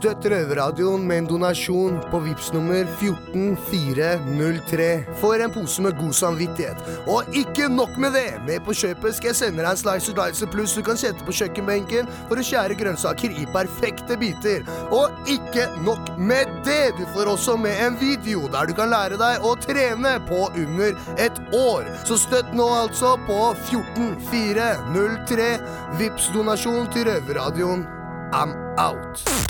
Støtt Røverradioen med en donasjon på VIPS nummer 14403 for en pose med god samvittighet. Og ikke nok med det! Med på kjøpet skal jeg sende deg en Slicer Dicer Pluss du kan sette på kjøkkenbenken for å skjære grønnsaker i perfekte biter. Og ikke nok med det! Du får også med en video der du kan lære deg å trene på under et år. Så støtt nå altså på 14403. VIPS donasjon til Røverradioen. I'm out.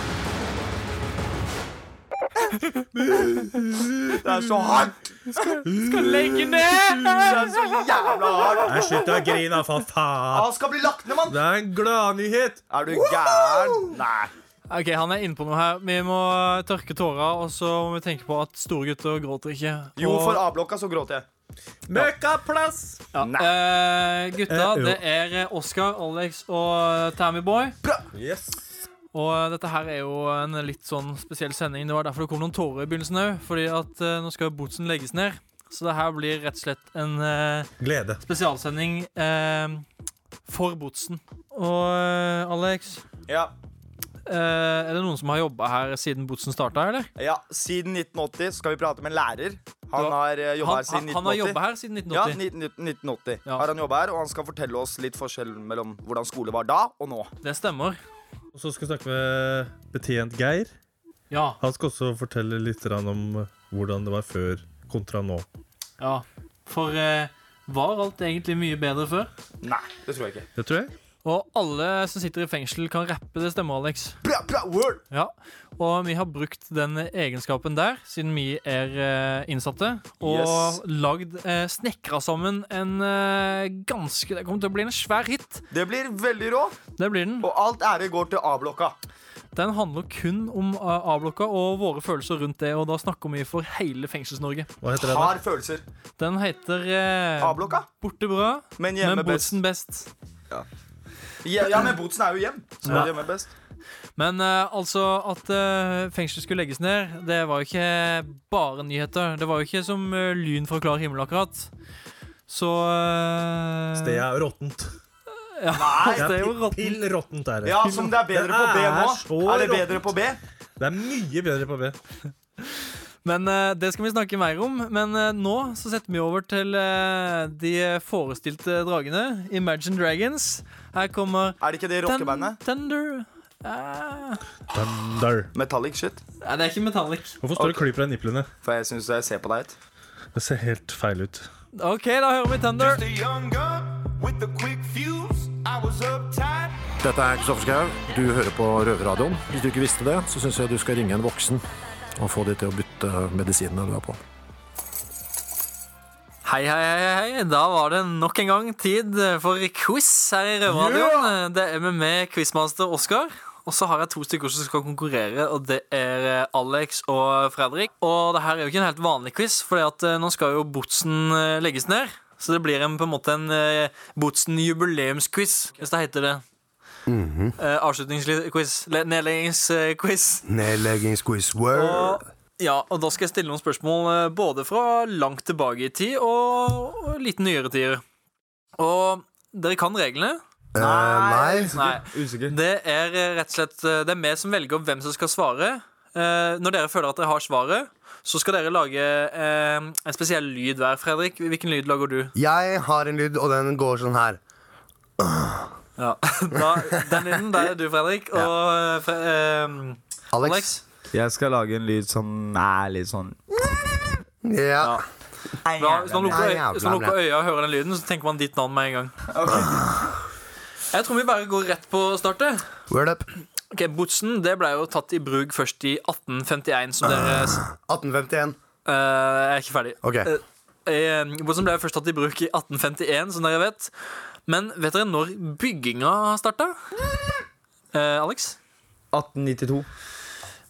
Det er så hardt! Skal legge ned! Det er så jævla hardt! Jeg slutter å grine, for faen. Han skal bli lagt ned, mann! Det er en gladnyhet. Er du gæren? Nei. Ok, Han er inne på noe her. Vi må tørke tårer, og så må vi tenke på at store gutter gråter ikke. Jo, for A-blokka så gråter jeg. Møkkaplass. ja. Nei. eh, Gutta, Eh, det er Oscar, Alex og Tammyboy. Yes. Og dette her er jo en litt sånn spesiell sending. Det var derfor det kom noen tårer i begynnelsen òg. Fordi at uh, nå skal jo Bootsen legges ned. Så det her blir rett og slett en uh, Glede. spesialsending uh, for Bootsen. Og Alex, Ja. eh, er det noen som har jobba her siden Bootsen starta, eller? ja, Siden 1980 skal vi prate med en lærer. Han Ja. har jobba Han, her siden han, han har 1980. jobba her siden Ja, 1980. 19, 1980 Ja. har han jobba her, og han skal fortelle oss litt forskjell mellom hvordan skole var da og nå. Det stemmer. Og så skal vi snakke med betjent Geir. Ja. Han skal også fortelle litt om hvordan det var før kontra nå. ja. For eh, var alt egentlig mye bedre før? Nei, det tror jeg ikke. Det tror jeg. Og alle som sitter i fengsel, kan rappe. Det stemmer, Alex. Bra, bra, word! Ja, og vi har brukt den egenskapen der, siden vi er eh, innsatte, og Yes. lagd, eh, snekra sammen en eh, ganske Det kommer til å bli en svær hit. Det blir veldig rå, Det blir den. og alt ære går til A-blokka. Den handler kun om A-blokka og våre følelser rundt det, og da snakker vi for hele Fengsels-Norge. Hva heter det? da? Har følelser. Den heter eh, A-blokka, Borte bra, men hjemme men best. Best. Ja, ja, men Botsen er jo hjem. Så Ja. hjemme best. Men uh, altså at uh, fengselet skulle legges ned, det var jo ikke bare nyheter. Det var jo ikke som uh, lyn fra klar himmel, akkurat. Så uh, Stedet er råttent. Ja, Nei, det er jo råttent. pill råttent er det. Ja, som det er bedre på B nå. Er det bedre på B? Det er mye bedre på B. Men det skal vi snakke mer om. Men nå så setter vi over til de forestilte dragene. Imagine Dragons. Her kommer Er det ikke det rockebandet? Thunder. Eh, Thunder. Metallic shit. nei, det er ikke Metallic. Hvorfor står det og klyper deg i niplene? For jeg syns jeg ser på deg ut. Det ser helt feil ut. OK, da hører vi Thunder. Dette er Kristoffer Schau. Du hører på Røverradioen. Hvis du ikke visste det, så syns jeg du skal ringe en voksen og få de til å bytte medisinene du har på. Hei, hei, hei, hei. Da var det nok en gang tid for quiz her i Røverradioen. Det er med meg quizmaster Oskar. Og så har jeg to stykker som skal konkurrere, og det er eh, Alex og Fredrik. Og det her er jo ikke en helt vanlig quiz, for nå skal jo Botsen eh, legges ned. Så det blir en, på en måte en eh, Botsen jubileumsquiz, hvis det heter det. Eh, Avslutningsquiz. le- Nedleggingsquiz. Nedleggingsquiz word. Ja, og da skal jeg stille noen spørsmål eh, både fra langt tilbake i tid og litt nyere tider. Og dere kan reglene? Eh, nei. Nei. Usikker. Det er eh, rett og slett eh, Det er vi som velger hvem som skal svare. Eh, når dere føler at dere har svaret, så skal dere lage en spesiell lyd hver. Fredrik, hvilken lyd lager du? Jeg har en lyd, og den går sånn her. Ja, da, Den lyden, der er du, Fredrik. Og Fre Alex. Alex. Jeg skal lage en lyd som er litt sånn Ja. Da, hvis man lukker, Nei, øya og hører den lyden, så tenker man ditt navn med en gang. Jeg tror vi bare går rett på startet. Word up. Ok, Botsen det ble jo tatt i bruk først i 1851, som dere s- 1851. Uh, Jeg er ikke ferdig. Ok. Eh, eh, Botsen ble jo først tatt i bruk i 1851, som dere vet. Men vet dere når bygginga starta? Eh, Alex? 1892.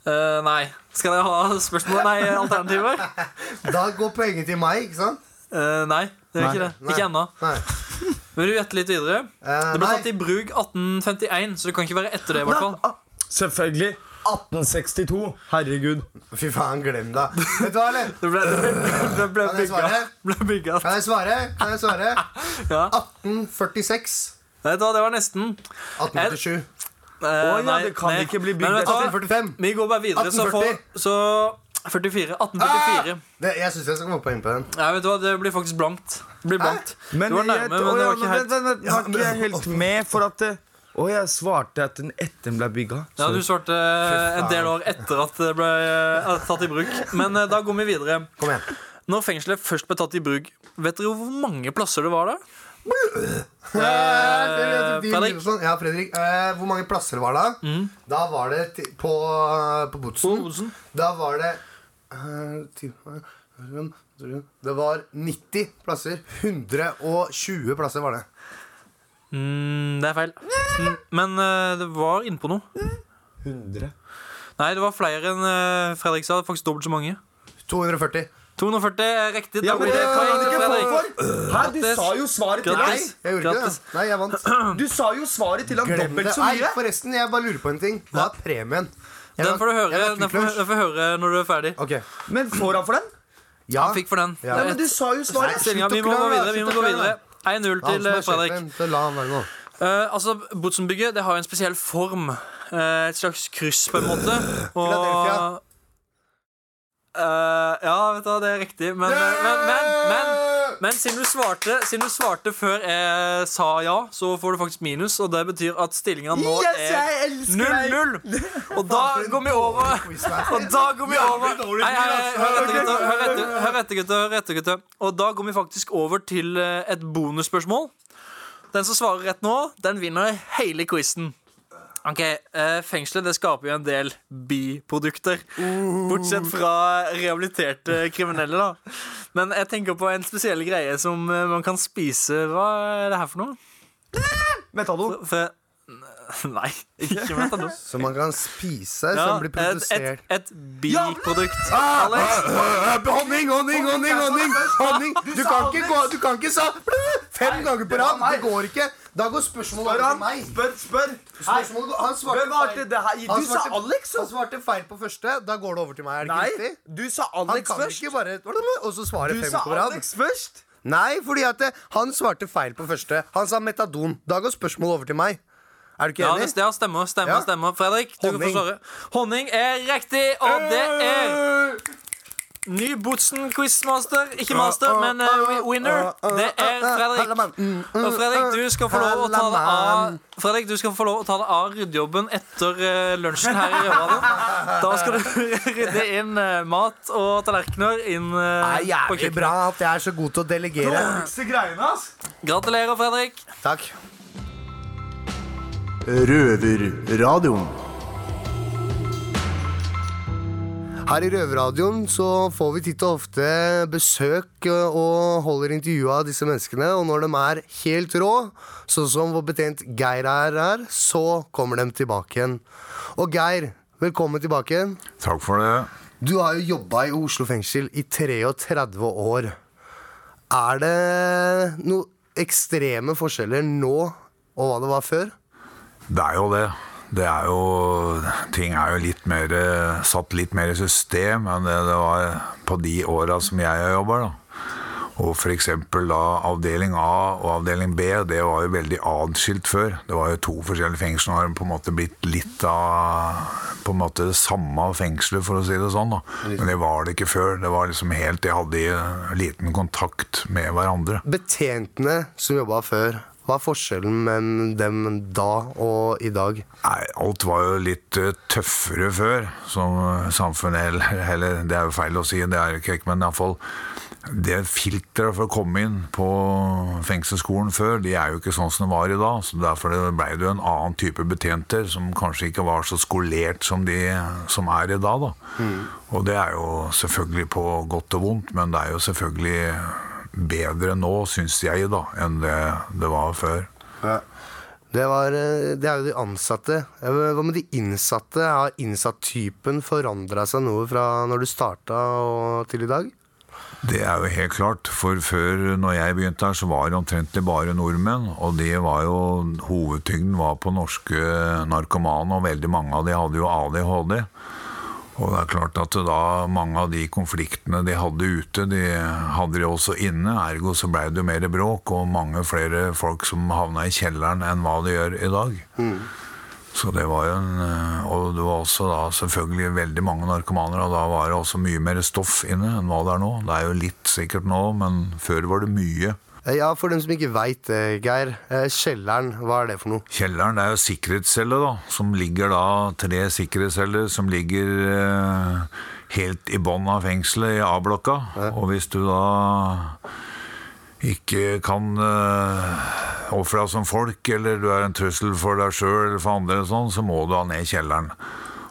Eh, nei. Skal dere ha spørsmål? Nei, alternativer? Da går poenget til meg, ikke sant? Eh, nei, det er ikke det. Nei. Ikke ennå. Vil du gjette litt videre? Uh, Det ble nei. tatt i bruk 1851, så det kan ikke være etter det. i hvert fall Selvfølgelig. 1862. Herregud. Fy faen, glem det. Vet du hva, eller? Det ble, det ble Kan jeg svare? Ble bygga. Kan jeg svare? Kan jeg svare? Ja. 1846. Vet du hva, det var nesten. 1847. Eh, nei, det kan nei. ikke bli bygd Men vet du hva? 1845. Vi går bare videre, så får 1840. Så 44. 1844. Det, jeg syns jeg skal komme poeng på den. Nei, vet du hva, det blir faktisk blankt. Det blir blankt. Men Du var nærme, jeg, men det var ikke helt vent, vent, vent, Var ikke jeg helt med for at det, Å, jeg svarte at den etter den ble bygga. Ja, du svarte en del år etter at det ble eh, tatt i bruk. Men eh, da går vi videre. Kom igjen. Når fengselet først ble tatt i bruk, vet dere hvor mange plasser det var da? Eh, Fredrik? Ja, Fredrik. Eh, hvor mange plasser var det? Da var det på, på Botsen. Da var det eh, Det var 90 plasser. 120 plasser var det. Mm, det er feil. Mm, Men uh, det var innpå noe. 100. Nei, det var flere enn uh, Fredrik sa. Faktisk dobbelt så mange. 240. 240 er riktig. Ja, men det kan poeng ikke få for! Hæ, du sa jo svaret til deg! jeg gjorde ikke det. Nei, jeg vant. Du sa jo svaret til han dobbelt så Nei, mye! forresten, jeg bare lurer på en ting. Hva er premien? Den får du høre, den får, den får høre når du er ferdig. Okay. Men får han for den? Ja. Han fikk for den. Ja. Nei, men du sa jo svaret! Nei, slutt å vi må gå videre. Vi må gå videre 1-0 til eh, Fredrik. sjefen, la han være nå. Eh, altså, Botsenbygget det har jo en spesiell form. Uh, et slags kryss, på en måte. Og. Eh, Ja, vet du hva, det er riktig. Men, men, men, men, men, siden, du svarte, siden du svarte før jeg sa ja, så får du faktisk minus. Og det betyr at stillinga nå er jeg elsker deg! 0-0. Og da går vi over Og da går vi over Nei, nei, nei, Hør etter, gutter. Hør etter, gutter. Hør etter, gutter. Og da går vi faktisk over til eh, et bonusspørsmål. Den som svarer rett nå, den vinner hele quizen. Ok, eh, Fengselet det skaper jo en del biprodukter. Bortsett fra rehabiliterte kriminelle. da Men jeg tenker på en spesiell greie som eh, man kan spise. Hva er det her for noe? Metadon. Nei, ikke metadon. Som man kan spise, Ja, som blir produsert et, et biprodukt. Ah, Alex? Honning, honning, honning! honning, honning. Du, kan ikke gå, du kan ikke sa fem ganger på rad. Det går ikke. Da går spørsmålet over til meg. Spør, spør! Spørsmålet han svarte Hvem var det det her? Han Du sa Alex. Så. Han svarte feil på første. Da går det over til meg. Er det Nei, ikke riktig? du sa Han Alex først. bare Og så svarer Du fem på rad. Alex først. Nei, fordi at det, han svarte feil på første. Han sa metadon. Da går spørsmålet over til meg. Er du ikke Ja, enig? det ja, stemmer. stemmer, Ja. stemmer Fredrik, du kan få svare. Honning er riktig, og det er ny Botsen quizmaster. Ikke master, men uh, winner. Det er Fredrik. Og Fredrik, du skal få lov å ta det av Fredrik, du skal få lov å ta det av ryddejobben etter eh, lunsjen her i Røverradioen. Da skal du rydde inn eh, mat og tallerkener inn Det eh, er på jævlig kjøkkenet. bra at jeg er så god til å delegere. Greiene, ass. Gratulerer, Fredrik. Takk. Røverradioen. Her i Røverradioen så får vi titt og ofte besøk eh, og holder intervju av disse menneskene. Og når de er helt rå, sånn som vår betjent Geir er her, så kommer de tilbake igjen. Og Geir, velkommen tilbake igjen. Takk for det. Du har jo jobba i Oslo fengsel i 33 år. Er det noen ekstreme forskjeller nå og hva det var før? Det er jo det. Det er jo Ting er jo litt mer eh, satt litt mer i system enn det det var på de åra som jeg har jobba. Og eksempel da avdeling A og avdeling B, det var jo veldig adskilt før. Det var jo to forskjellige fengsler. og har på en måte blitt litt av på en måte det samme fengselet, for å si det sånn. da. Men det var det ikke før. Det var liksom helt De hadde liten kontakt med hverandre. Betjentene som jobba før, hva er forskjellen mellom dem da og i dag? Nei, alt var jo litt eh, tøffere før, som eh, samfunnet eller, eller det er jo feil å si, det er ikke, men iallfall det filteret for å komme inn på fengselsskolen før, de er jo ikke sånn som det var i dag. Så derfor ble det jo en annen type betjenter som kanskje ikke var så skolert som de som er i dag. da. Og det er jo selvfølgelig på godt og vondt, men det er jo selvfølgelig bedre nå, syns jeg, da, enn det det var før. Det, var, eh, det er jo de ansatte. Hva med de innsatte? Har innsattypen forandra seg noe fra når du starta til i dag? Det er jo helt klart, for før når jeg begynte her, så var det omtrentlig bare nordmenn, og det var jo, hovedtyngden var på norske narkomane, og veldig mange av de hadde jo ADHD. Og det er klart at da mange av de konfliktene de hadde ute, de hadde de også inne, ergo så ble det jo mer bråk, og mange flere folk som havna i kjelleren enn hva de gjør i dag. Så det var jo en eh, Og det var også da selvfølgelig veldig mange narkomaner, og da var det også mye mer stoff inne enn hva det er nå. Det er jo litt sikkert nå, men før var det mye. Eh, Ja, for dem som ikke veit det, Geir. eh, Kjelleren, hva er det for noe? Kjelleren det er jo sikkerhetscelle, da. Som ligger da Tre sikkerhetsceller som ligger eh, helt i bånn av fengselet i A-blokka. Og hvis du da ikke kan uh, oppføre deg som folk, eller du er en trussel for deg sjøl eller for andre, sånn, så må du ha ned kjelleren.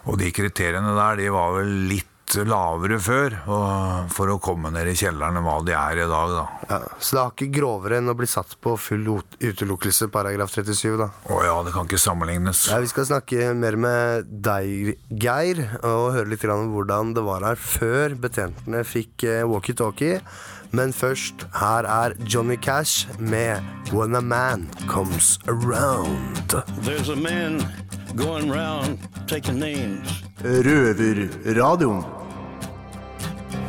Og de kriteriene der de var vel litt lavere før og for å komme ned i kjelleren enn hva de er i dag. da. Ja, så det er ikke grovere enn å bli satt på full utelukkelse, paragraf 37, da. Å ja, det kan ikke sammenlignes. Ja, vi skal snakke mer med deg, Geir, og høre litt om hvordan det var her før betjentene fikk eh, walkietalkie. Men først, her er Johnny Cash med When a Man Comes Around. There's a man going round taking names. Røverradioen.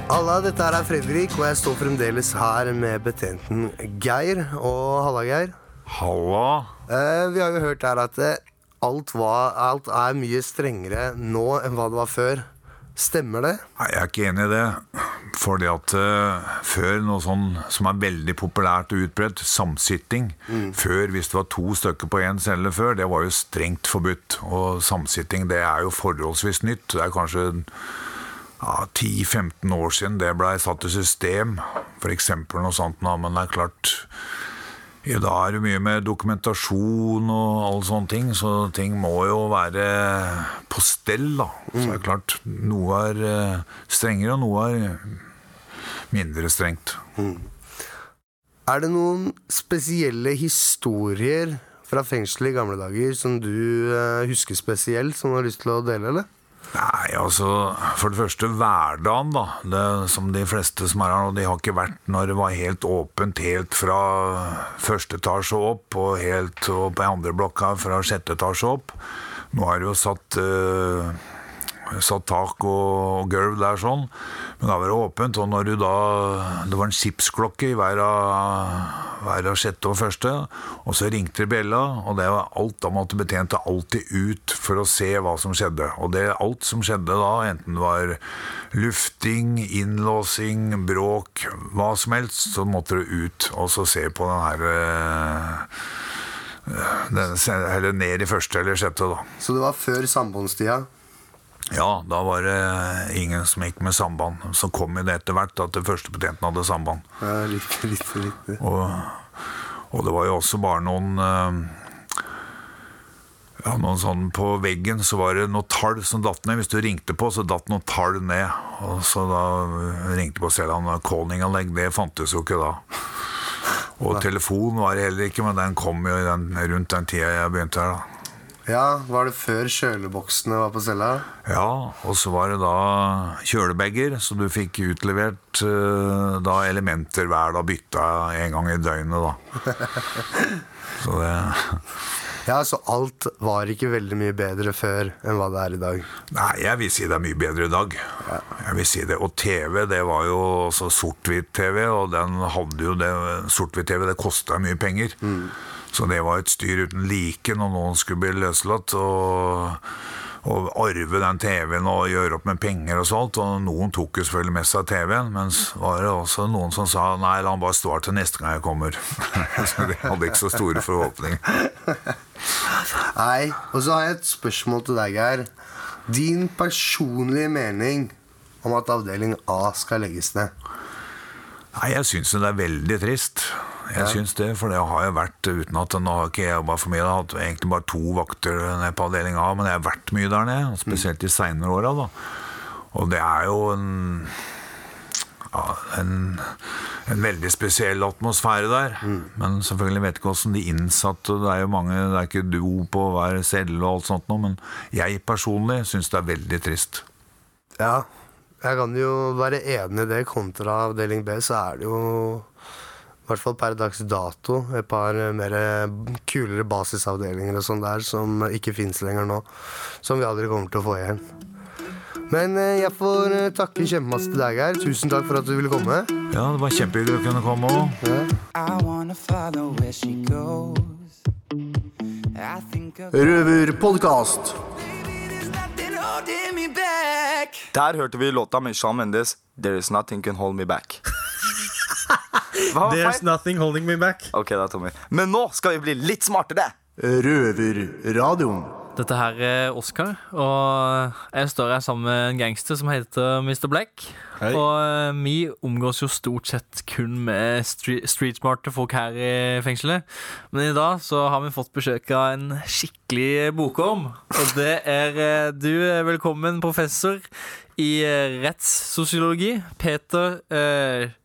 Halla, dette her er Fredrik, og jeg står fremdeles her med betjenten Geir. Og halla, Geir. Halla. Eh, vi har jo hørt her at eh, alt, var, alt er mye strengere nå enn hva det var før. Stemmer det? Nei, jeg er ikke enig i det. Fordi at uh, før noe sånn som er veldig populært og utbredt, samsitting Før, hvis det var to stykker på én celle før, det var jo strengt forbudt. Og samsitting, det er jo forholdsvis nytt. Det er kanskje ja, 10-15 år siden det blei satt i system, f.eks. noe sånt. nå, Men det er klart i dag er det mye med dokumentasjon og alle sånne ting, så ting må jo være på stell, da. Så det er klart, noe er eh, strengere, og noe er mindre strengt. Er det noen spesielle historier fra fengselet i gamle dager som du eh, husker spesielt, som du har lyst til å dele, eller? Nei, altså, for det første hverdagen, da. Det, som de fleste som er her nå, de har ikke vært når det var helt åpent helt fra første etasje opp, og helt opp i andre blokka fra sjette etasje opp. Nå er det jo satt, uh, satt tak og, og gulv der sånn, men da var det åpent, og når du da Det var en skipsklokke i hver av, hver av sjette og første, og så ringte bjella, og det var alt, da måtte betjente alltid ut for å se hva som skjedde. Og det alt som skjedde da, enten det var lufting, innlåsing, bråk, hva som helst, så måtte du ut og så se på den her eh, eller ned i første eller sjette, da. Så det var før sambandstida? Ja, da var det ingen som gikk med samband. Så kom det etter hvert at den første potenten hadde samband. Ja, litt, litt, litt. Og, og det var jo også bare noen eh, ja, noen sånn På veggen så var det noe tall som datt ned. Hvis du ringte på, så datt noe tall ned. Og så da ringte på Seland callinganlegg. Det fantes jo ikke da. Og telefon var det heller ikke, men den kom jo den, rundt den tida jeg begynte her. da. Ja, Var det før kjøleboksene var på cella? Ja, og så var det da kjølebager, så du fikk utlevert eh, da elementer hver da bytta en gang i døgnet, da. Så det Ja, Så alt var ikke veldig mye bedre før enn hva det er i dag? Nei, jeg vil si det er mye bedre i dag. Jeg vil si det. Og TV, det var jo også sort-hvitt-TV, og den hadde jo det Sort-hvitt-TV, det kosta mye penger. Så det var et styr uten like når noen skulle bli løslatt. Og, og arve den TV-en og gjøre opp med penger og sånt. Og noen tok jo selvfølgelig med seg TV-en, men var det også noen som sa nei, la han bare stå her til neste gang jeg kommer. så de hadde ikke så store forhåpninger. Nei, og så har jeg et spørsmål til deg, Geir. Din personlige mening om at avdeling A skal legges ned? Nei, jeg syns det er veldig trist. Jeg Ja. syns det, for det har jo vært uten at Nå har ikke jeg jobba for mye, da. hatt egentlig bare to vakter ned på avdeling A, men jeg har vært mye der nede, spesielt de seinere åra, da. Og det er jo en ja, en, en veldig spesiell atmosfære der. Men selvfølgelig vet jeg ikke hvordan de innsatte Det er jo mange, det er ikke do på hver celle og alt sånt noe, men jeg personlig syns det er veldig trist. Ja, Jeg kan jo være enig i det. Kontra avdeling B så er det jo hvert fall per dags dato et par eh, mer eh, kulere basisavdelinger og sånn der som ikke fins lenger nå. Som vi aldri kommer til å få igjen. Men eh, jeg får takke kjempemasse til deg, Geir. Tusen takk for at du ville komme. Ja, det var kjempehyggelig å kunne komme òg. Of Røverpodkast. Der hørte vi låta med Shawn Mendes, 'There Is Nothing Can Hold Me Back'. Hva var There's feil? nothing holding me back. Ok, da, Tommy. Men nå skal vi bli litt smartere. Røverradioen. Dette her er Oscar, og jeg står her sammen med en gangster som heter Mr. Black. Hei. Og eh, vi omgås jo stort sett kun med stre streetsmarte folk her i fengselet. Men i dag så har vi fått besøk av en skikkelig bokorm. Og det er eh, du. Velkommen, professor i eh, rettssosiologi. Peter eh,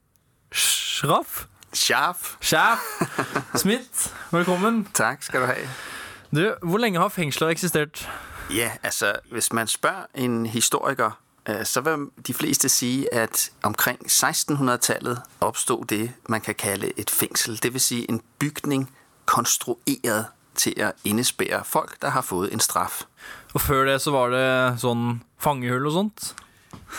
Schraff. Sjef. Sjef Smith. Velkommen. Takk skal du ha. Du, Hvor lenge har fengsler eksistert? Ja, altså, hvis man spør en historiker, øh, så vil de fleste si, at omkring 1600-tallet oppstod det, man kan kalle et fengsel. Det vil si en bygning konstrueret til å innesperre folk, der har fået en straff. Og før det så var det sånn fangehull og sånt?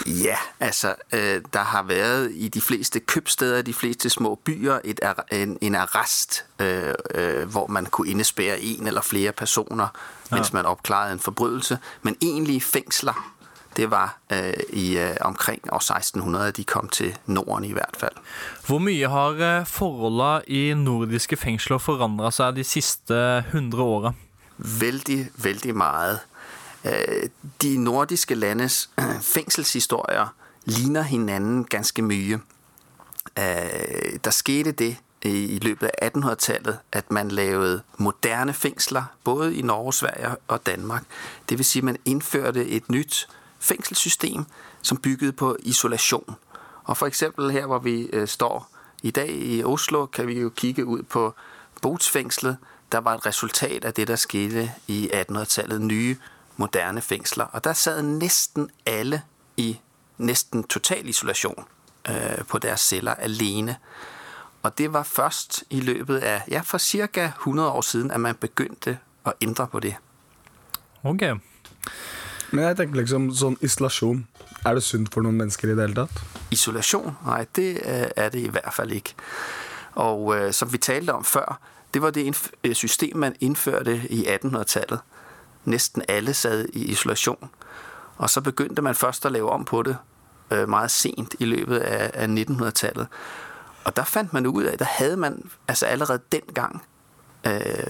Ja, altså, øh, der har vært i de fleste købsteder, de fleste små byer, et, en, en arrest, øh, øh, hvor man kunne indespærre en eller flere personer, mens man oppklarede en forbrydelse. Men egentlige fængsler, det var i omkring år 1600, de kom til Norden i hvert fall. Hvor mye har forholdene i nordiske fengsler forandra seg de siste 100 åra? Veldig, veldig meget. Øh, De nordiske landes fengselshistorier fængselshistorier ligner hinanden ganske mye. Øh, Der skete det i løpet av 1800-tallet, at man lavede moderne fengsler både i Norge, Sverige og Danmark. Det vil si man innførte et nytt fengselssystem som byggede på isolation. Og eksempel her, hvor vi øh, står i dag i Oslo, kan vi jo kigge ut på Botsfengselet. der var et resultat av det, der skete i 1800-tallet, nye moderne fengsler. Og der sad næsten alle i næsten total isolasjon øh, på deres celler alene. Og det var først i løpet av ja, for cirka 100 år siden, at man begynte å ændre på det. Ok. Men jeg tenker liksom sånn isolasjon. Er det sunt for noen mennesker i det hele tatt? Isolasjon? Nei, det øh, er det i hvert fall ikke. Og øh, som vi talte om før, det var det system, man innførte i 1800-tallet. Næsten alle sad i isolation. Og så begyndte man først at lave om på det øh, meget sent i løbet af, af 1900-tallet. Og der fandt man ud af, der havde man, altså allerede dengang, gang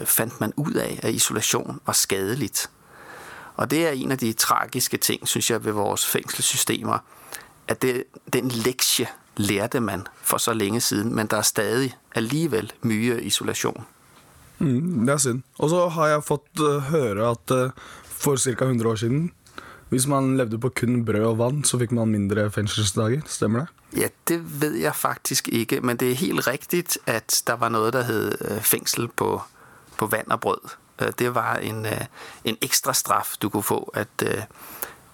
fandt man ud af, at isolation var skadeligt. Og det er en af de tragiske ting, synes jeg, ved vores fængselssystemer, at det, den lektie lærte man for så længe siden, men der er stadig alligevel mye isolation. Mm, det er synd. Og så har jeg fått øh, høre at øh, for ca. 100 år siden, hvis man levde på kun brød og vann, så fikk man mindre fengselsdager. Stemmer det? Ja, det vet jeg faktisk ikke, men det er helt riktig at der var noe der hed fengsel på, på vann og brød. Øh, Det var en, øh, en ekstra straff du kunne få, at, øh,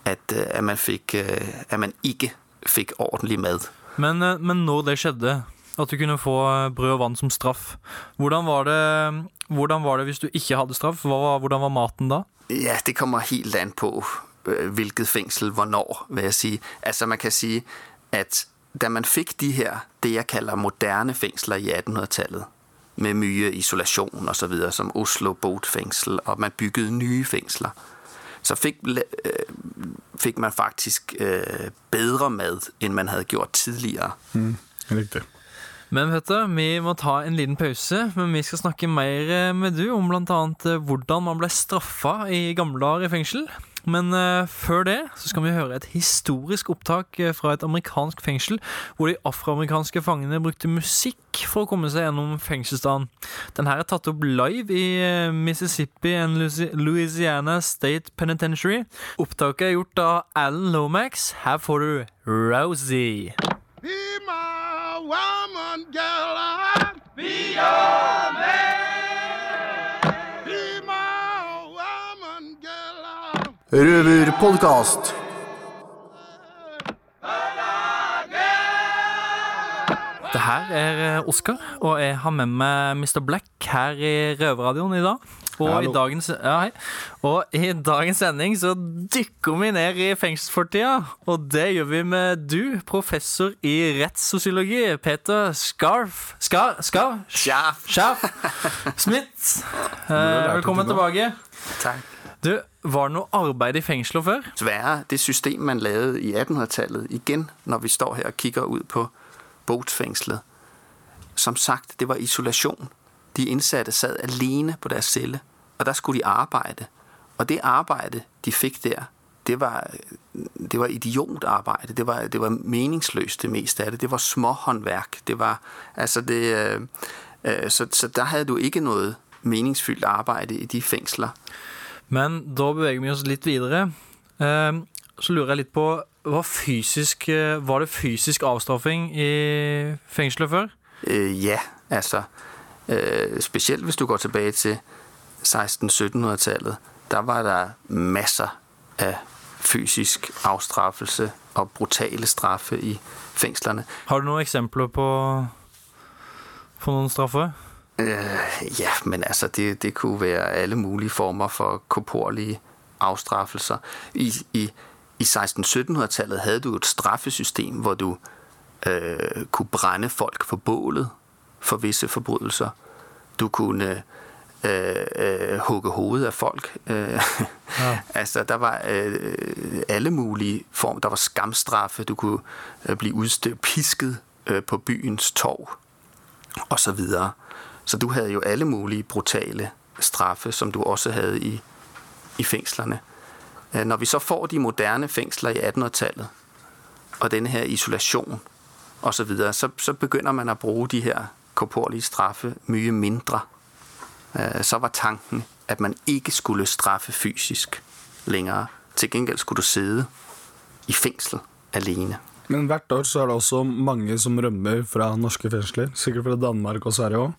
at, øh, at, man, fik, øh, at man ikke fikk ordentlig mat. Men, eh, men når det skjedde, at du kunne få eh, brød og vann som straff, hvordan var det, hvordan var det hvis du ikke hadde straff? Hva var, hvordan var maten da? Ja, det kommer helt an på, øh, hvilket fengsel hvornår, vil jeg si. Altså man kan si at da man fikk de her, det jeg kalder moderne fengsler i 1800-tallet, med mye isolasjon og så videre, som Oslo botfengsel, og man byggede nye fengsler, så fikk, øh, fik man faktisk øh, bedre mad, enn man hadde gjort tidligere. Mm, riktig. Men vet du, vi må ta en liten pause, men vi skal snakke mer eh, med du om annet eh, hvordan man ble straffa i gamle dager i fengsel. Men eh, før det så skal vi høre et historisk opptak fra et amerikansk fengsel, hvor de afroamerikanske fangene brukte musikk for å komme seg gjennom fengselsdagen. Den her er tatt opp live i Mississippi and Louisiana State Penitentiary. Opptaket er gjort av Alan Lomax. Her får du Rosie. My woman, girl. Be your man. Be my woman, girl. Røverpodkast. Er eh, Oskar, og jeg har med meg Mr. Black her i Røverradioen i dag. Og i, dagens, ja, og i dagens sending så dykker vi ned i fengselsfortida. Og det gjør vi med du, professor i rettssosiologi, Peter Scarf Skar... Skar? Scharf Scarf. Smith. Eh, velkommen tilbake. Takk. Du, var det noe arbeid i fengsler før? Desværre, det system, man lavede i 1800-tallet, igen, når vi står her og kikker ut på botsfængslet, som sagt, det var isolasjon. De innsatte sad alene på deres celle, og der skulle de arbeide. Og det arbeidet de fikk der, det var, det var idiotarbeid. Det var, var meningsløst det meste av det. Det var småhåndverk. Det var, altså det, øh, øh, så, så der hadde du ikke noe meningsfylt arbeid i de fengsler. Men da beveger vi oss litt videre. Eh, Så lurer jeg litt på var, fysisk, eh, var det fysisk avstraffing i fengselet før? Øh, ja, altså spesielt specielt hvis du går tilbage til 1600-1700-tallet. der var der masser av fysisk avstraffelse og brutale straffe i fengslene. Har du noen eksempler på, på noen straffer? Uh, ja, men altså, det, det kunne være alle mulige former for korporlige avstraffelser. I, i, i 1600-1700-tallet havde du et straffesystem, hvor du øh, kunne brænde folk for bålet for visse forbrydelser. Du kunne øh, øh, hugge hovedet af folk. Øh, Ja. altså, der var øh, alle mulige former. Der var skamstraffe. Du kunne øh, blive udstødt, pisket øh, på byens torv og så videre. Så du havde jo alle mulige brutale straffe, som du også havde i, i fængslerne. Øh, Når vi så får de moderne fengsler i 1800-tallet, og denne her isolasjon og så videre, så, så begynner man å bruke de her korporlige straffe mye mindre. Øh, Så var tanken, at man ikke skulle straffe fysisk lenger. Til gjengjeld skulle du sidde i fengsel alene. Men hvert år så er det også mange som rømmer fra norske fengsler, sikkert fra Danmark og Sverige òg.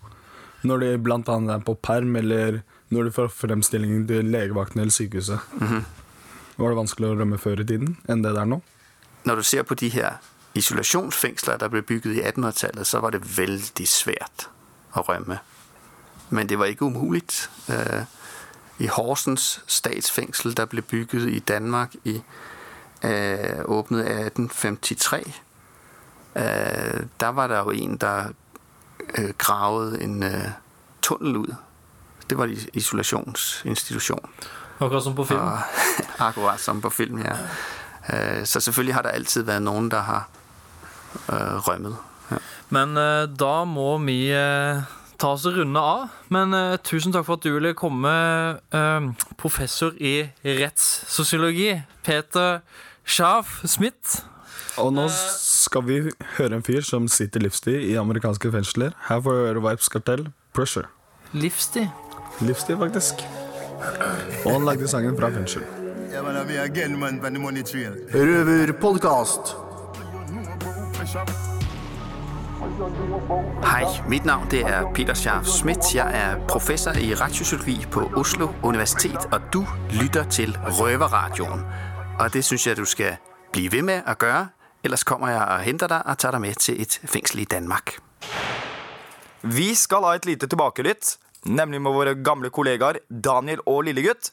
Når de annet er på perm, eller når de får fremstillingen til legevakten eller sykehuset. Var det vanskelig å rømme før i tiden enn det det er nå? Når du ser på de her isolasjonsfengsler der ble bygget i 1800-tallet, så var det veldig svært å rømme. Men det var ikke umuligt. Øh, I Horsens statsfengsel der ble bygget i Danmark i åpnet 1853, øh, der var der jo en, der gravde en øh, tunnel ud. Det var en isolationsinstitution. Akkurat som på film. Og, akkurat som på film, ja. Øh, Så selvfølgelig har det alltid vært noen der har øh, rømmet. Ja. Men eh, da må vi ta oss og runde av. Men eh, tusen takk for at du ville komme, eh, professor i rettssosiologi, Peter Schaaf Smith. Og nå skal vi høre en fyr som sitter livstid i amerikanske fengsler. Her får vi høre Vipes Kartell, 'Pressure'. Livstid? Livstid, faktisk. Og han lagde sangen fra fengsel. Røverpodkast. Hej, mit navn det er Peter Scharf Schmidt. Jeg er professor i retssociologi på Oslo Universitet, og du lytter til Røverradioen. Og det synes jeg, du skal blive ved med at gøre. Ellers kommer jeg og henter dig og tager dig med til et fængsel i Danmark. Vi skal ha et lite tilbakelytt, nemlig med våre gamle kollegaer Daniel og Lillegutt.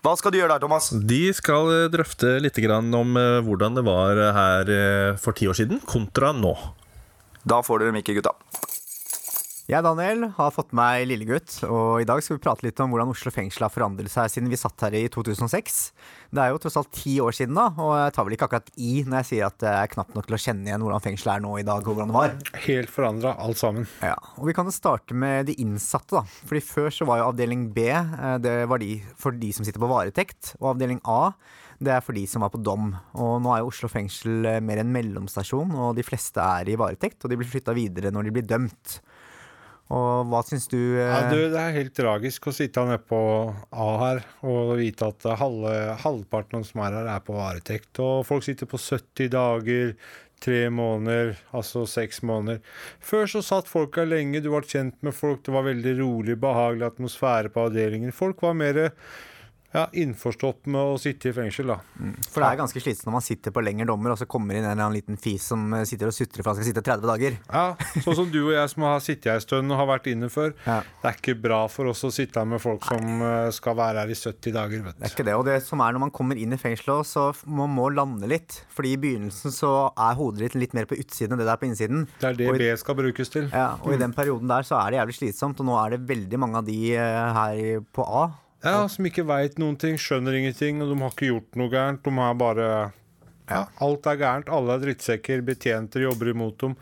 Hva skal du gjøre der, Thomas? De skal eh, drøfte litt om eh, hvordan det var eh, her for ti år siden, kontra nå. Da får dere ikke gutta. Jeg, Daniel, har fått meg lillegutt, og i dag skal vi prate litt om hvordan Oslo fengsel har forandret seg siden vi satt her i 2006. Det er jo tross alt ti år siden da, og jeg tar vel ikke akkurat i når jeg sier at det er knapt nok til å kjenne igjen hvordan fengselet er nå i dag, og hvordan det var. Helt forandra, alt sammen. Ja, og Vi kan jo starte med de innsatte. da. Fordi Før så var jo avdeling B eh, det var de for de som sitter på varetekt. Og avdeling A det er for de som var på dom. Og Nå er jo Oslo fengsel eh, mer en mellomstasjon, og de fleste er i varetekt. Og de blir flytta videre når de blir dømt. Og hva syns du? eh, Ja, du, det er helt tragisk å sitte nede på A her og vite at halve, halvparten av de som er her, er på varetekt. Og folk sitter på 70 dager, tre måneder, altså seks måneder. Før så satt folk her lenge, du ble kjent med folk, det var veldig rolig, behagelig atmosfære på avdelingen. Folk var mer ja, innforstått med å sitte i fengsel, da. For det er ganske slitsomt når man sitter på lengre dommer, og så kommer inn en eller annen liten fis som eh, sitter og sutrer for han skal sitte 30 dager. Ja, sånn som du og jeg som har sittet her en stund og har vært inne før. Det er ikke bra for oss å sitte her med folk som Nei. skal være her i 70 dager, vet du. Det er ikke det. Og det som er når man kommer inn i fengselet, så man må lande litt. Fordi i begynnelsen så er hodet ditt litt mer på utsiden enn det det er på innsiden. Det er det B skal brukes til. Ja, og i den perioden der så er det jævlig slitsomt, og nå er det veldig mange av de eh, her på A. Ja, som ikke veit noen ting, skjønner ingenting, og de har ikke gjort noe gærent. De er bare ja, Alt er gærent. Alle er drittsekker. Betjenter jobber imot dem.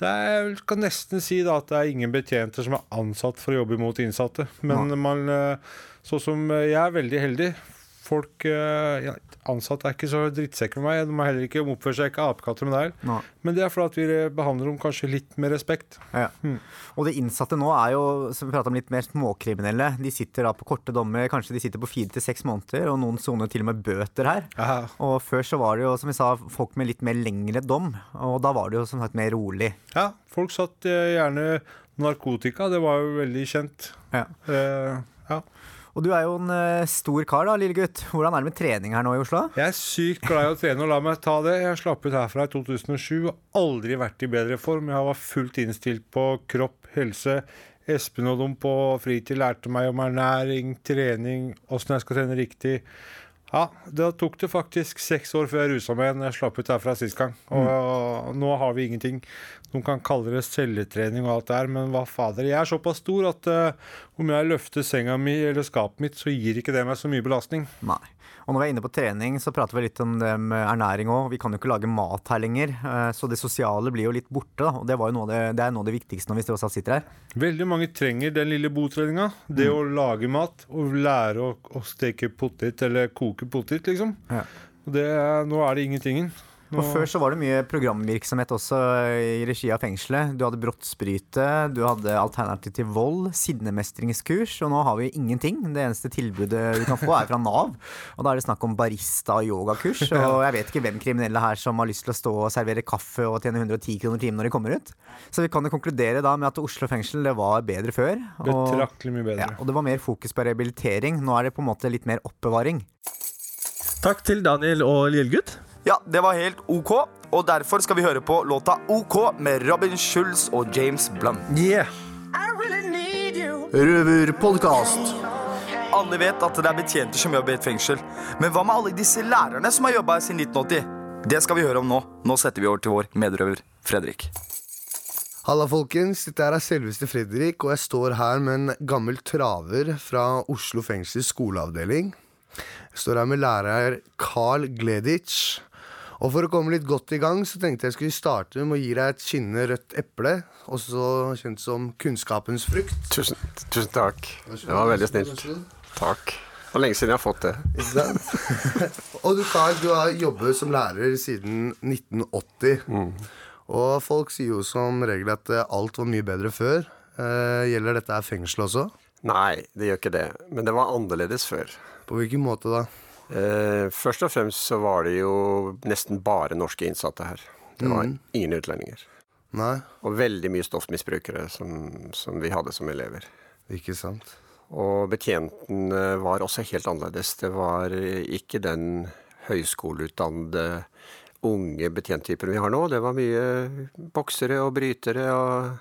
Det er, jeg kan nesten si da at det er ingen betjenter som er ansatt for å jobbe imot innsatte. Men man, så sånn som eh, jeg er veldig heldig. Folk eh, ja, Ansatte er ikke så drittsekker med meg. De er heller ikke oppfører seg ikke apekatter med deg. No. Men det er fordi vi eh, behandler dem kanskje litt med respekt. Ja. Og de innsatte nå er jo, som vi prater om, litt mer småkriminelle. De sitter da på korte dommer, kanskje de sitter på fire til seks måneder, og noen soner til og med bøter her. Og før så var det jo, som vi sa, folk med litt mer lengre dom, og da var det jo som sagt mer rolig. Ja, folk satt eh, gjerne narkotika. Det var jo veldig kjent. Ja. Eh, ja. Og du er jo en uh, stor kar da, lille gutt. Hvordan er det med trening her nå i Oslo? Jeg er sykt glad i å trene, og la meg ta det. Jeg slapp ut herfra i 2007 og aldri vært i bedre form. Jeg var fullt innstilt på kropp, helse. Espen og dem på fritid lærte meg om ernæring, trening, åssen jeg skal trene riktig. Ja, Da tok det faktisk seks år før jeg rusa meg når jeg slapp ut herfra sist gang. Og nå har vi ingenting. Noen kan kalle det celletrening og alt det her, men hva fader. Jeg er såpass stor at uh, om jeg løfter senga mi eller skapet mitt, så gir ikke det meg så mye belastning. Nei. Og når vi er inne på trening, så prater vi litt om det med ernæring òg. Vi kan jo ikke lage mat her lenger, eh, så det sosiale blir jo litt borte. da, Og det, var jo det, det er noe av det viktigste når vi også sitter her. Veldig mange trenger den lille botreninga. Det å lage mat og lære å, å steke potet eller koke potet, liksom. Og det, nå er det ingentingen. Nå, Og Før så var det mye programvirksomhet også i regi av fengselet. Du hadde brottsbryte, du hadde Alternativ til vold, sinnemestringskurs, og nå har vi ingenting. Det eneste tilbudet du kan få, er fra Nav. Og da er det snakk om barista- og yogakurs. Og jeg vet ikke hvem kriminelle her som har lyst til å stå og servere kaffe og tjene 110 kroner timen når de kommer ut. Så vi kan jo konkludere da med at Oslo fengsel det var bedre før. og- Betraktelig mye bedre. Ja, og det var mer fokus på rehabilitering. Nå er det på en måte litt mer oppbevaring. Takk til Daniel og Lillegutt. Ja, det var helt OK, og derfor skal vi høre på låta OK med Robin Schulz og James Blunt. Yeah. Røverpodkast. Alle vet at det er betjenter som jobber i et fengsel. Men hva med alle disse lærerne som har jobba siden 1980? Det skal vi høre om nå. Nå setter vi over til vår medrøver Fredrik. Halla, folkens. Dette er selveste Fredrik, og jeg står her med en gammel traver fra Oslo fengsels skoleavdeling. Jeg står her med lærer Carl Gleditsch. Og for å komme litt godt i gang, så tenkte jeg skulle starte med å gi deg et skinnende rødt eple, også kjent som kunnskapens frukt. Tusen, tusen takk. Det var veldig snilt. Takk. Det lenge siden jeg har fått det. Og du, Carl, du har jobbet som lærer siden 1980. Og folk sier jo som regel at eh, alt var mye bedre før. Eh, gjelder dette fengselet fengsel også? Nei, det gjør ikke det. Men det var annerledes før. På hvilken måte da? Eh, først og fremst så var det jo nesten bare norske innsatte her. Det var mm. ingen utlendinger. Nei. Og veldig mye stoffmisbrukere som, som vi hadde som elever. Ikke sant. Og betjenten var også helt annerledes. Det var ikke den høyskoleutdannede unge betjenttypen vi har nå. Det var mye boksere og brytere og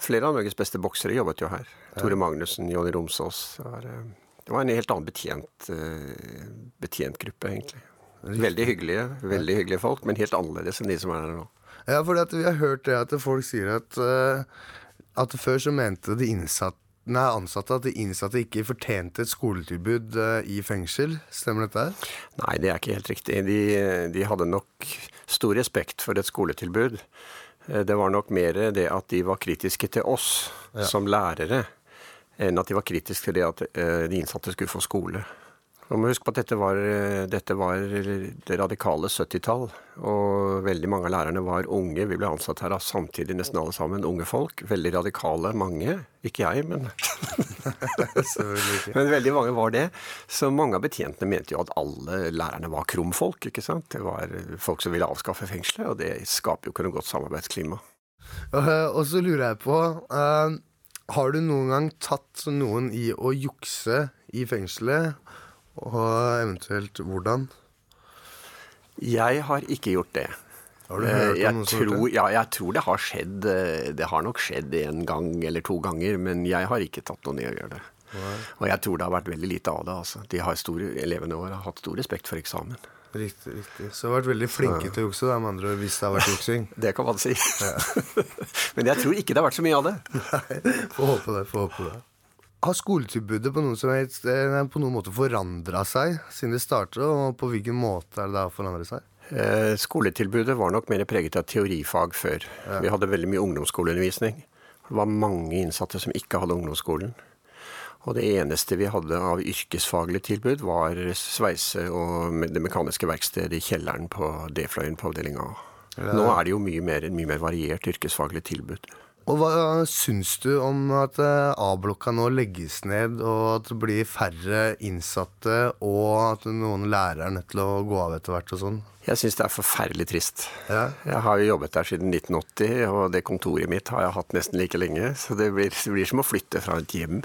Flere av Norges beste boksere jobbet jo her. Tore Magnussen, Jonny Romsås. Det var, eh, det var en helt annen betjent, eh, betjentgruppe, egentlig. Veldig hyggelige, veldig hyggelige folk, men helt annerledes enn de som er her nå. Ja, for vi har hørt det at folk sier at, eh, at før så mente de innsatte Nei, ansatte at de innsatte ikke fortjente et skoletilbud eh, i fengsel. Stemmer dette her? Nei, det er ikke helt riktig. De, de hadde nok stor respekt for et skoletilbud. Det var nok mer det at de var kritiske til oss Ja. som lærere, enn at de var kritiske til det at eh, de innsatte skulle få skole. Man må huske på at dette var, eh, dette var det radikale 70-tall, og veldig mange av lærerne var unge. Vi ble ansatt her av samtidig nesten alle sammen unge folk. Veldig radikale, mange. Ikke jeg, men Men veldig mange var det. Så mange av betjentene mente jo at alle lærerne var krumfolk. ikke sant? Det var folk som ville avskaffe fengselet, og det skaper jo ikke noe godt samarbeidsklima. Og så lurer jeg på eh, Har du noen gang tatt noen i å jukse i fengselet, og eventuelt hvordan? Jeg har ikke gjort det. Har du Eh, hørt om jeg som har gjort tror, det? ja, jeg tror det har skjedd. eh, Det har nok skjedd en gang eller to ganger, men jeg har ikke tatt noen i å gjøre det. Og jeg tror det har vært veldig lite av det. Altså. De har store, elevene våre har hatt stor respekt for eksamen. Riktig, riktig. Så du har vært veldig flinke til å jukse, da, med andre ord, hvis det har vært juksing. Det kan man si. Men jeg tror ikke det har vært så mye av det. Får håpe det. får håpe det. Har skoletilbudet på noen, som helst, eh, på noen måte forandra seg siden det startet, og på hvilken måte er det da forandret seg? Eh, Skoletilbudet var nok mer preget av teorifag før. Vi hadde veldig mye ungdomsskoleundervisning. Det var mange innsatte som ikke hadde ungdomsskolen. Og det eneste vi hadde av yrkesfaglig tilbud, var sveise og det mekaniske verkstedet i kjelleren på D-fløyen på avdeling A. Nå er det jo mye mer, mye mer variert yrkesfaglig tilbud. Og hva syns du om at eh, A-blokka nå legges ned, og at det blir færre innsatte, og at noen lærere er nødt til å gå av etter hvert og sånn? Jeg syns det er forferdelig trist. Jeg har jo jobbet der siden 1980, og det kontoret mitt har jeg hatt nesten like lenge. Så det blir, det blir som å flytte fra et hjem.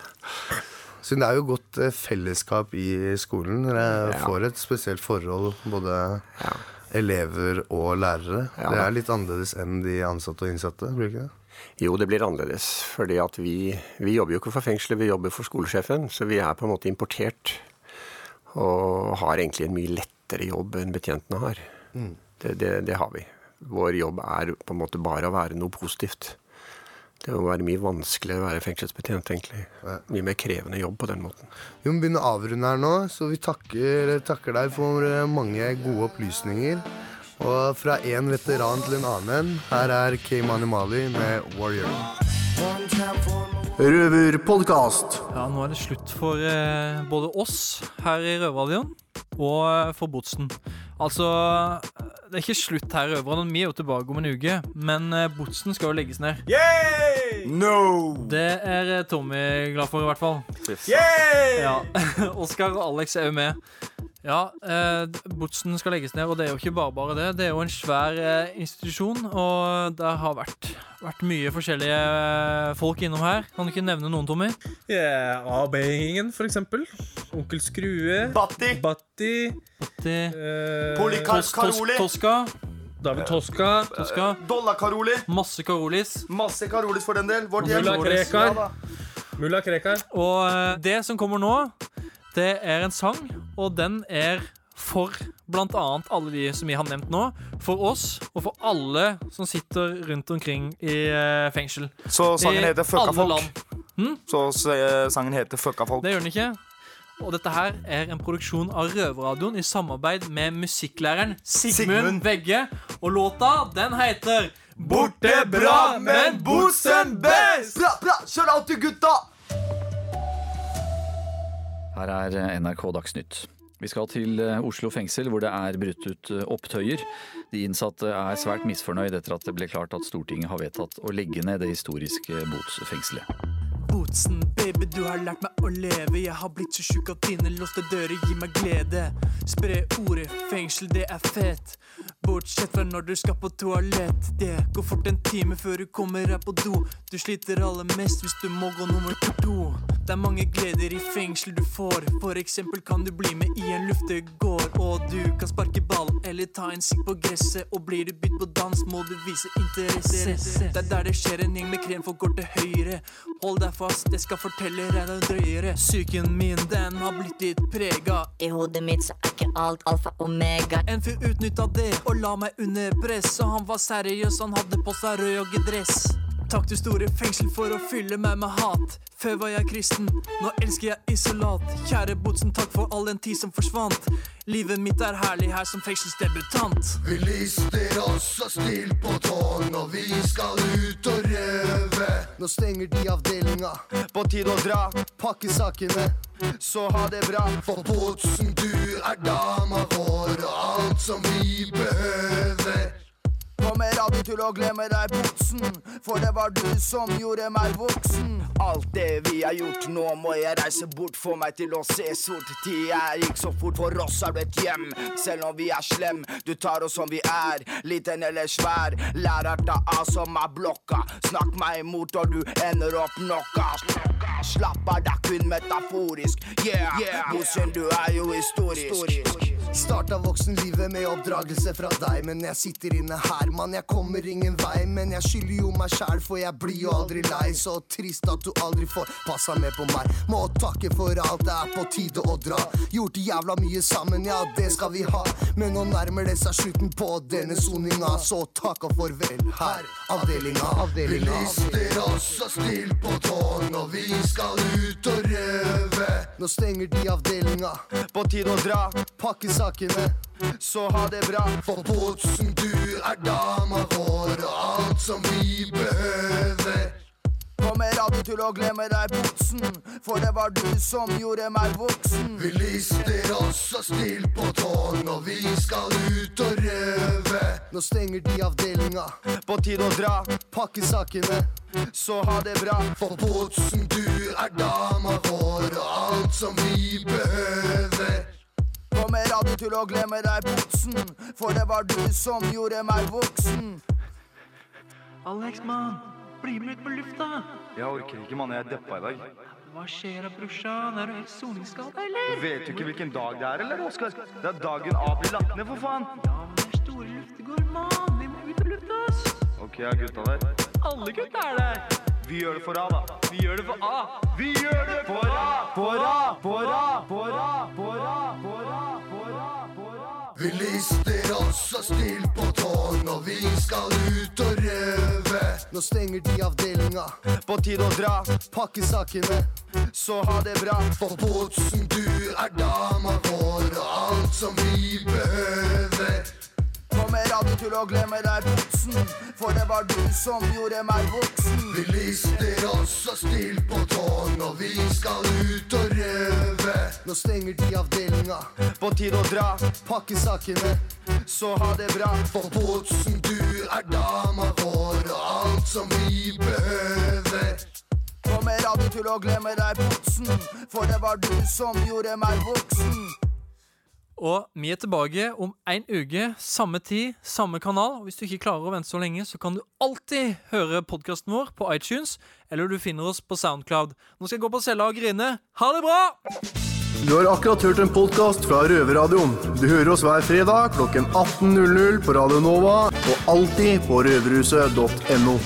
Så det er jo godt eh, fellesskap i skolen. Dere får et spesielt forhold, både elever og lærere. Ja. Det er litt annerledes enn de ansatte og innsatte, blir ikke det? Jo, det blir annerledes. fordi at vi, vi jobber jo ikke for fengselet, vi jobber for skolesjefen. Så vi er på en måte importert. Og har egentlig en mye lettere jobb enn betjentene har. Mm. Det, det, det har vi. Vår jobb er på en måte bare å være noe positivt. Det må være mye vanskeligere å være fengselsbetjent, egentlig. Mye mer krevende jobb på den måten. Vi må begynne å avrunde her nå, så vi takker, takker deg for mange gode opplysninger. Og fra en veteran til en annen, her er K. Manimali med Warrior. Røverpodkast. Ja, nå er det slutt for eh, både oss her i Røverradioen og eh, for Botsen. Altså, eh, det er ikke slutt her i Røverradioen. Vi er jo tilbake om en uke, men eh, Botsen skal jo legges ned. No! Det er eh, Tommy glad for, i hvert fall. Yay! Ja. Oskar og Alex er jo med. Ja, eh, Botsen skal legges ned, og det er jo ikke bare bare det. Det er jo en svær eh, institusjon, og det har vært, vært mye forskjellige eh, folk innom her. Kan du ikke nevne noen, Tommy? Ja, AB-gjengen, for eksempel. Onkel Skrue. Batti. Batti. Batti. Eh, Polycarp Tos- tos- Karoli. Toska. David Toska. Toska. Dollar-Karoli. Masse Karolis. Masse Karolis for den del. Vårt hjem. Mulla Krekar. Mulla Krekar. Og eh, det som kommer nå, det er en sang, og den er for annet alle de som vi har nevnt nå. For oss, og for alle som sitter rundt omkring i eh, fengsel. Så sangen I heter Fucka folk. Hm? Så eh, sangen heter Fucka folk. Det gjør den ikke. Og dette her er en produksjon av Røverradioen i samarbeid med musikklæreren Sigmund. Vegge. Og låta, den heter Borte bra, men Bosen best! Bra, bra, kjør av til gutta! Her er eh, NRK Dagsnytt. Vi skal til eh, Oslo fengsel, hvor det er brutt ut eh, opptøyer. De innsatte er svært misfornøyd etter at det ble klart at Stortinget har vedtatt å legge ned det historiske botsfengselet. Botsen, baby, du har lært meg å leve. Jeg har blitt så sjuk at dine låste dører gir meg glede. Spre ordet fengsel, det er fett. Bortsett fra når du skal på toalett. Det går fort en time før du kommer her på do. Du sliter aller mest hvis du må gå nummer to. Det er mange gleder i fengsel du får. For eksempel kan du bli med i en luftegård. Og du kan sparke ball eller ta en sigg på gresset. Og blir du bytt på dans, må du vise interesse. Det er der det skjer en gjeng med krenfolk går til høyre. Hold deg fast, jeg skal fortelle deg noe drøyere. Psyken min, den har blitt litt prega. I hodet mitt så er ikke alt alfa omega. En fyr utnytta det og la meg under press. Og han var seriøs, han hadde på seg rød joggedress. Takk du store fengsel for å fylle meg med hat. Før var jeg kristen, nå elsker jeg isolat. Kjære Botsen, takk for all den tid som forsvant. Livet mitt er herlig her som fengselsdebutant. Vi lister oss og stil på tårn, og vi skal ut og røve. Nå stenger de avdelinga. På tide å dra. Pakke sakene. Så ha det bra. For Botsen, du er dama vår, og alt som vi behøver. Kommer aldri til å glemme deg, Botsen, for det var du som gjorde meg voksen. Alt det vi har gjort, nå må jeg reise bort, få meg til å se sort. Tida gikk så fort, for oss er du et hjem, selv om vi er slem. Du tar oss som vi er, liten eller svær. Lærer ta av som er blokka. Snakk meg imot, og du ender opp knocka. slapp av, det er kun metaforisk. Yeah, synd du er jo historisk. Starta voksenlivet med oppdragelse fra deg, men jeg sitter inne her, mann. Jeg kommer ingen vei, men jeg skylder jo meg sjæl, for jeg blir jo aldri lei. Så trist at du aldri får passa med på meg. Må takke for alt, det er på tide å dra. Gjort jævla mye sammen, ja, det skal vi ha. Men nå nærmer det seg slutten på denne soninga, så takk og farvel her, avdelinga, avdelinga. Bilister også still på tårn, når vi skal ut og røve. Nå stenger de avdelinga. På tide å dra. Pakke sakene. Så ha det bra. For Båtsen, du er dama vår, og alt som vi behøver. Kommer aldri til å glemme deg, Båtsen, for det var du som gjorde meg voksen. Vi lister også still på tårn, og vi skal ut og røve. Nå stenger de avdelinga. På tide å dra. Pakke sakene. Så ha det bra. For Båtsen, du er dama vår, og alt som vi behøver. Kommer aldri til å glemme deg, Botsen, for det var du som gjorde meg voksen. Alex, mann. Bli med ut på lufta. Jeg orker ikke, mann. Jeg er deppa i dag. Hva skjer da, brorsan? Er du helt soningsskada, eller? Vet du ikke hvilken dag det er, eller, Oskar? Det er dagen A blir lagt ned, for faen. Ja, men det er store luftegård, mann. Vi må ut på lufta, oss. Ok, er gutta der? Alle gutta er der. Vi gjør det for A, da. Vi gjør det for A. Vi gjør det for A! For A, for A, for A, for A, for A, for A, for A. Vi lister oss og stil på tårn, og vi skal ut og røve. Nå stenger de avdelinga. På tide å dra. Pakke sakene. Så ha det bra. For Båtsen, du er dama vår, og alt som vi behøver. Kommer aldri til å glemme deg, Botsen, for det var du som gjorde meg voksen. Vi lister oss og stil på tårn, og vi skal ut og røve. Nå stenger de avdelinga. På tide å dra. Pakke sakene. Så ha det bra. For Botsen, du er dama vår, og alt som vi behøver. Kommer aldri til å glemme deg, Botsen, for det var du som gjorde meg voksen. Og vi er tilbake om en uke, samme tid, samme kanal. Og hvis du ikke klarer å vente så lenge, så kan du alltid høre podkasten vår på iTunes, eller du finner oss på Soundcloud. Nå skal jeg gå på cella og grine. Ha det bra! Du har akkurat hørt en podkast fra Røverradioen. Du hører oss hver fredag klokken 18.00 på Radio Nova og alltid på røverhuset.no.